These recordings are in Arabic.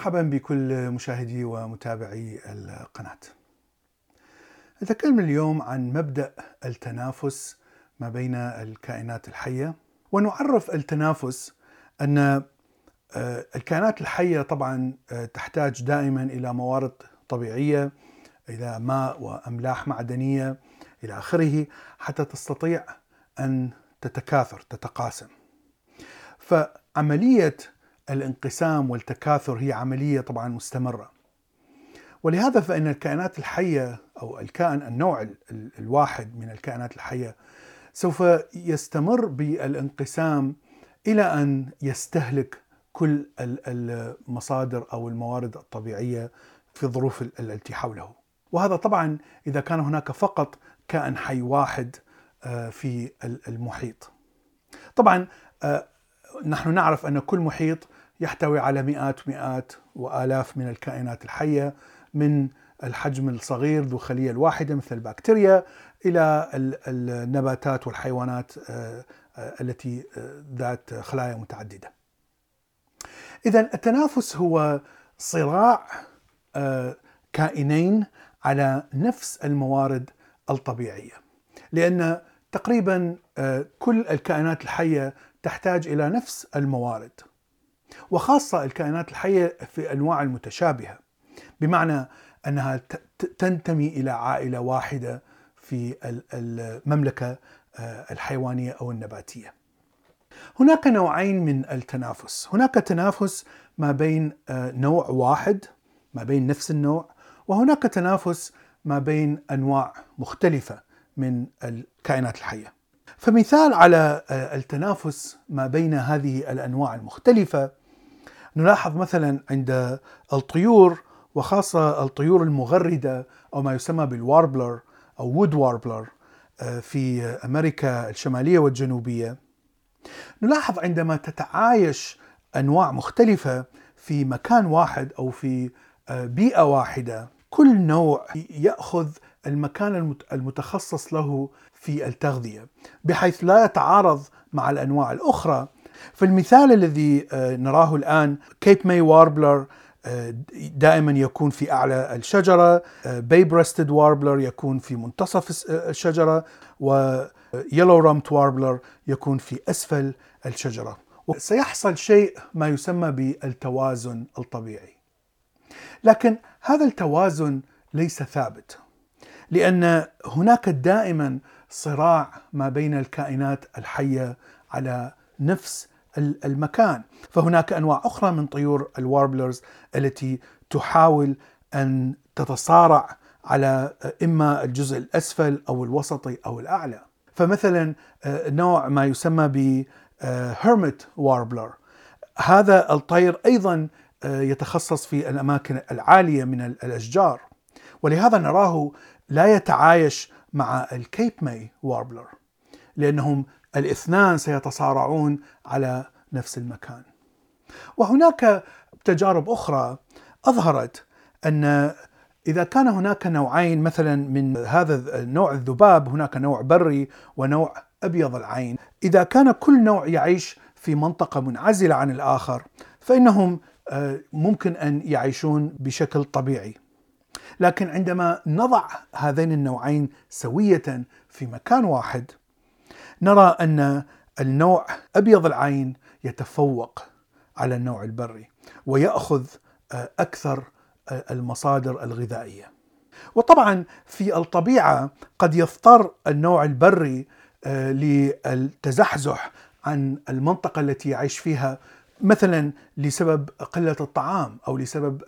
مرحبا بكل مشاهدي ومتابعي القناة. نتكلم اليوم عن مبدأ التنافس ما بين الكائنات الحية ونعرف التنافس أن آه، الكائنات الحية طبعا آه، تحتاج دائما إلى موارد طبيعية إلى ماء وأملاح معدنية إلى آخره حتى تستطيع أن تتكاثر تتقاسم. فعملية الانقسام والتكاثر هي عملية طبعا مستمرة. ولهذا فإن الكائنات الحية أو الكائن النوع الواحد من الكائنات الحية سوف يستمر بالانقسام إلى أن يستهلك كل المصادر أو الموارد الطبيعية في الظروف التي حوله. وهذا طبعا إذا كان هناك فقط كائن حي واحد آه، في المحيط. طبعا آه، نحن نعرف أن كل محيط يحتوي على مئات مئات وآلاف من الكائنات الحية من الحجم الصغير ذو خلية الواحدة مثل البكتيريا إلى النباتات والحيوانات آه، آه، التي آه، ذات خلايا متعددة. اذا التنافس هو صراع كائنين على نفس الموارد الطبيعية. لأن تقريبا كل الكائنات الحية تحتاج إلى نفس الموارد. وخاصة الكائنات الحية في أنواع المتشابهة بمعنى أنها تنتمي إلى عائلة واحدة في المملكة آه، الحيوانية أو النباتية هناك نوعين من التنافس هناك تنافس ما بين آه، نوع واحد ما بين نفس النوع وهناك تنافس ما بين أنواع مختلفة من الكائنات الحية. فمثال على آه، التنافس ما بين هذه الأنواع المختلفة نلاحظ مثلا عند الطيور وخاصة الطيور المغردة أو ما يسمى بال warbler أو wood warbler آه، في أمريكا الشمالية والجنوبية. نلاحظ عندما تتعايش أنواع مختلفة في مكان واحد أو في آه، بيئة واحدة كل نوع يأخذ المكان المتخصص له في التغذية بحيث لا يتعارض مع الأنواع الأخرى. فالمثال الذي آه، نراه الآن Cape May warbler دائما يكون في أعلى الشجرة bay-breasted warbler يكون في منتصف آه، الشجرة yellow-rumped warbler يكون في أسفل الشجرة. وسيحصل شيء ما يسمى بالتوازن الطبيعي. لكن هذا التوازن ليس ثابت لأن هناك دائما صراع ما بين الكائنات الحية على نفس المكان. فهناك أنواع أخرى من طيور ال warblers التي تحاول أن تتصارع على إما الجزء الأسفل أو الوسطي أو الأعلى. فمثلا آه، نوع ما يسمى ب hermit warbler هذا الطير أيضا آه، يتخصص في الأماكن العالية من الأشجار. ولهذا نراه لا يتعايش مع ال Cape May warbler لأنهم الاثنان سيتصارعون على نفس المكان. وهناك تجارب أخرى أظهرت أن إذا كان هناك نوعين مثلا من هذا النوع الذباب هناك نوع بري ونوع أبيض العين، إذا كان كل نوع يعيش في منطقة منعزلة عن الآخر فإنهم آه، ممكن أن يعيشون بشكل طبيعي. لكن عندما نضع هذين النوعين سوية في مكان واحد نرى أن النوع أبيض العين يتفوق على النوع البري ويأخذ آه، أكثر آه، المصادر الغذائية. وطبعا في الطبيعة قد يضطر النوع البري آه، للتزحزح عن المنطقة التي يعيش فيها مثلا لسبب قلة الطعام أو لسبب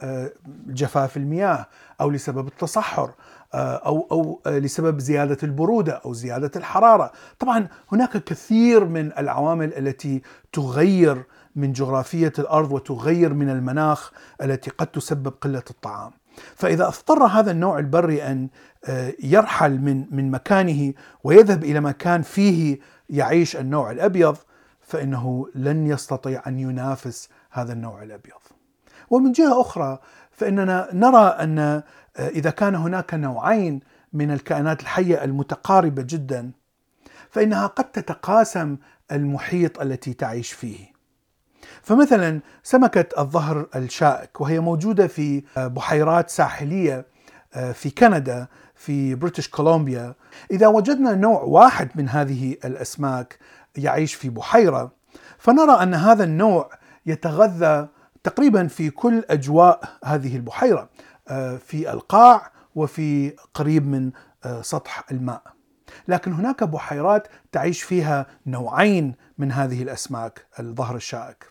جفاف المياه أو لسبب التصحر آه، أو أو آه، لسبب زيادة البرودة أو زيادة الحرارة، طبعا هناك كثير من العوامل التي تغير من جغرافية الأرض وتغير من المناخ التي قد تسبب قلة الطعام. فإذا أضطر هذا النوع البري آه، يرحل من من مكانه ويذهب إلى مكان فيه يعيش النوع الأبيض فإنه لن يستطيع أن ينافس هذا النوع الأبيض. ومن جهة أخرى فإننا نرى أن آه، إذا كان هناك نوعين من الكائنات الحية المتقاربة جدا فإنها قد تتقاسم المحيط التي تعيش فيه. فمثلا سمكة الظهر الشائك وهي موجودة في بحيرات ساحلية في كندا في بريتش كولومبيا إذا وجدنا نوع واحد من هذه الأسماك يعيش في بحيرة فنرى أن هذا النوع يتغذى تقريبا في كل أجواء هذه البحيرة في القاع وفي قريب من سطح الماء. لكن هناك بحيرات تعيش فيها نوعين من هذه الأسماك الظهر الشائك.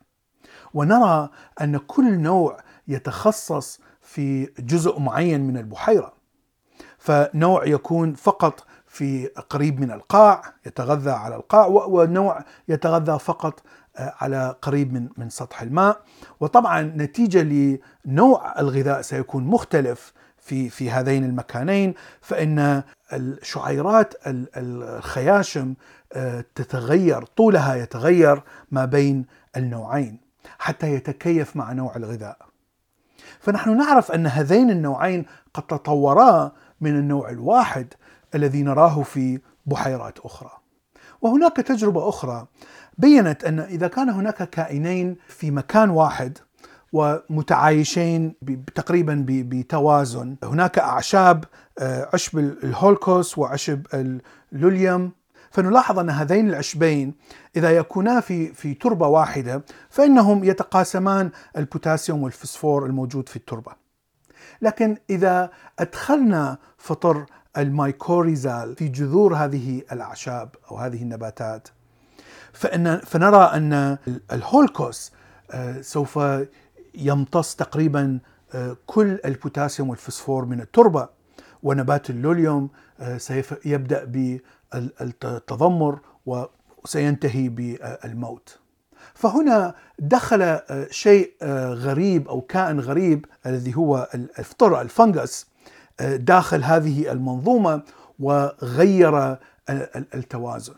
ونرى أن كل نوع يتخصص في جزء معين من البحيرة. فنوع يكون فقط في قريب من القاع يتغذى على القاع ونوع يتغذى فقط آه، على قريب من من سطح الماء وطبعا نتيجة لنوع الغذاء سيكون مختلف في في هذين المكانين فإن الشعيرات الخياشم آه، تتغير طولها يتغير ما بين النوعين حتى يتكيف مع نوع الغذاء. فنحن نعرف أن هذين النوعين قد تطورا من النوع الواحد الذي نراه في بحيرات أخرى. وهناك تجربة أخرى بينت أن إذا كان هناك كائنين في مكان واحد ومتعايشين تقريبا بتوازن. هناك أعشاب آه، عشب ال Holcus وعشب ال Lolium فنلاحظ أن هذين العشبين إذا يكونا في في تربة واحدة فإنهم يتقاسمان البوتاسيوم والفسفور الموجود في التربة. لكن إذا أدخلنا فطر ال mycorrhizal في جذور هذه الأعشاب أو هذه النباتات فإن فنرى أن ال Holcus آه، سوف يمتص تقريبا آه، كل البوتاسيوم والفسفور من التربة ونبات ال Lolium آه، سيبدا بالتضمر وسينتهي بالموت. فهنا دخل آه، شيء غريب أو كائن غريب الذي هو الفطر ال fungus داخل هذه المنظومة وغير التوازن.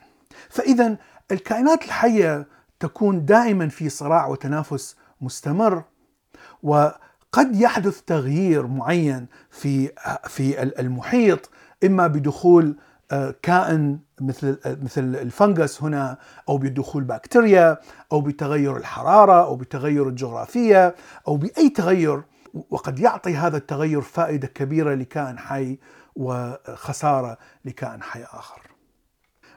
فإذا الكائنات الحية تكون دائما في صراع وتنافس مستمر وقد يحدث تغيير معين في في المحيط إما بدخول آه، كائن مثل مثل الفنغس هنا أو بدخول بكتيريا أو بتغير الحرارة أو بتغير الجغرافية أو بأي تغير وقد يعطي هذا التغير فائدة كبيرة لكائن حي وخسارة لكائن حي آخر.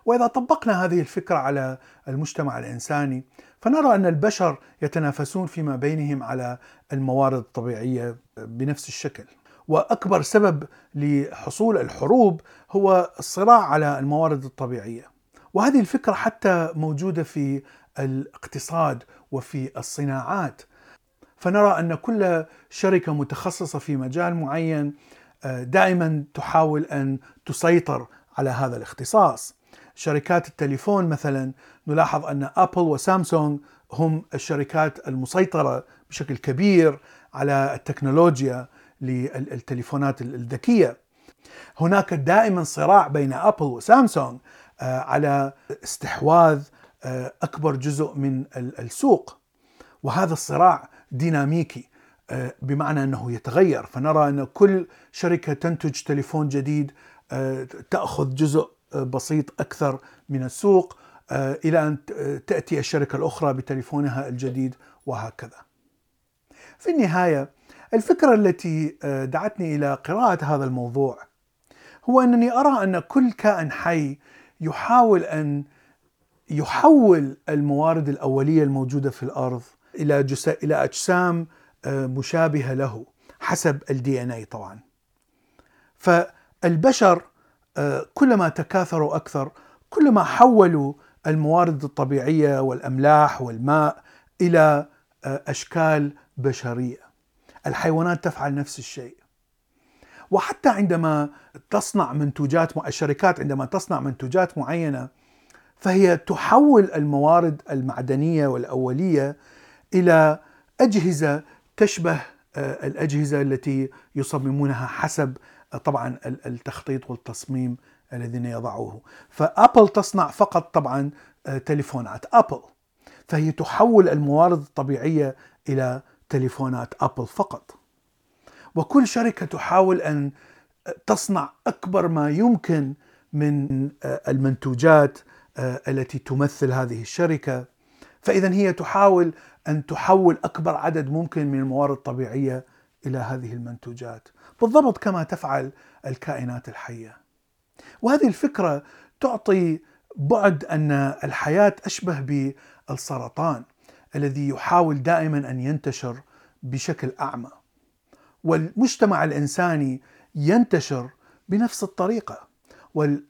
وإذا طبقنا هذه الفكرة على المجتمع الإنساني فنرى أن البشر يتنافسون فيما بينهم على الموارد الطبيعية بنفس الشكل. وأكبر سبب لحصول الحروب هو الصراع على الموارد الطبيعية. وهذه الفكرة حتى موجودة في الاقتصاد وفي الصناعات. فنرى أن كل شركة متخصصة في مجال معين آه، دائما تحاول أن تسيطر على هذا الاختصاص. شركات التليفون مثلا نلاحظ أن أبل وسامسونج هم الشركات المسيطرة بشكل كبير على التكنولوجيا للتليفونات الذكية. هناك دائما صراع بين أبل وسامسونج آه، على استحواذ آه، أكبر جزء من السوق وهذا الصراع ديناميكي آه، بمعنى أنه يتغير فنرى أن كل شركة تنتج تليفون جديد تأخذ جزء بسيط أكثر من السوق إلى أن تأتي الشركة الأخرى بتليفونها الجديد وهكذا. في النهاية الفكرة التي آه، دعتني إلى قراءة هذا الموضوع هو أنني أرى أن كل كائن حي يحاول أن يحول الموارد الأولية الموجودة في الأرض إلى جس... إلى أجسام آه، مشابهة له حسب ان اي طبعا. فالبشر كلما تكاثروا أكثر كلما حولوا الموارد الطبيعية والأملاح والماء إلى آه، أشكال بشرية. الحيوانات تفعل نفس الشيء. وحتى عندما تصنع منتوجات الشركات عندما تصنع منتوجات معينة فهي تحول الموارد المعدنية والأولية إلى أجهزة تشبه آه، الأجهزة التي يصممونها حسب آه، طبعا التخطيط والتصميم الذين يضعوه. فأبل تصنع فقط طبعا آه، تليفونات. أبل. فهي تحول الموارد الطبيعية إلى تليفونات ابل فقط. وكل شركة تحاول أن آه، تصنع أكبر ما يمكن من آه، المنتوجات التي تمثل هذه الشركة. فإذا هي تحاول أن تحول أكبر عدد ممكن من الموارد الطبيعية إلى هذه المنتوجات. بالضبط كما تفعل الكائنات الحية. وهذه الفكرة تعطي بعد أن الحياة أشبه بالسرطان. الذي يحاول دائما أن ينتشر بشكل أعمى. والمجتمع الإنساني ينتشر بنفس الطريقة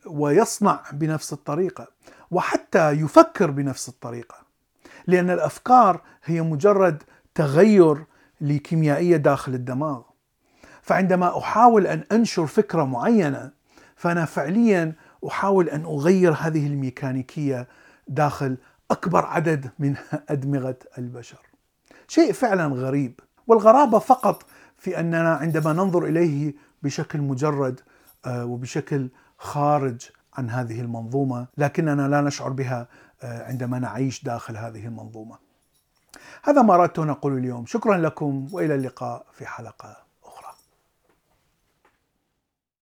ويصنع بنفس الطريقة وحتى يفكر بنفس الطريقة لأن الأفكار هي مجرد تغير لكيميائية داخل الدماغ. فعندما أحاول أن أنشر فكرة معينة فأنا فعليا أحاول أن أغير هذه الميكانيكية داخل أكبر عدد من أدمغة البشر. شيء فعلا غريب والغرابة فقط في أننا عندما ننظر إليه بشكل مجرد آه، وبشكل خارج عن هذه المنظومة لكننا لا نشعر بها آه، عندما نعيش داخل هذه المنظومة. هذا ما أردت أن أقول اليوم. شكرا لكم وإلى اللقاء في حلقة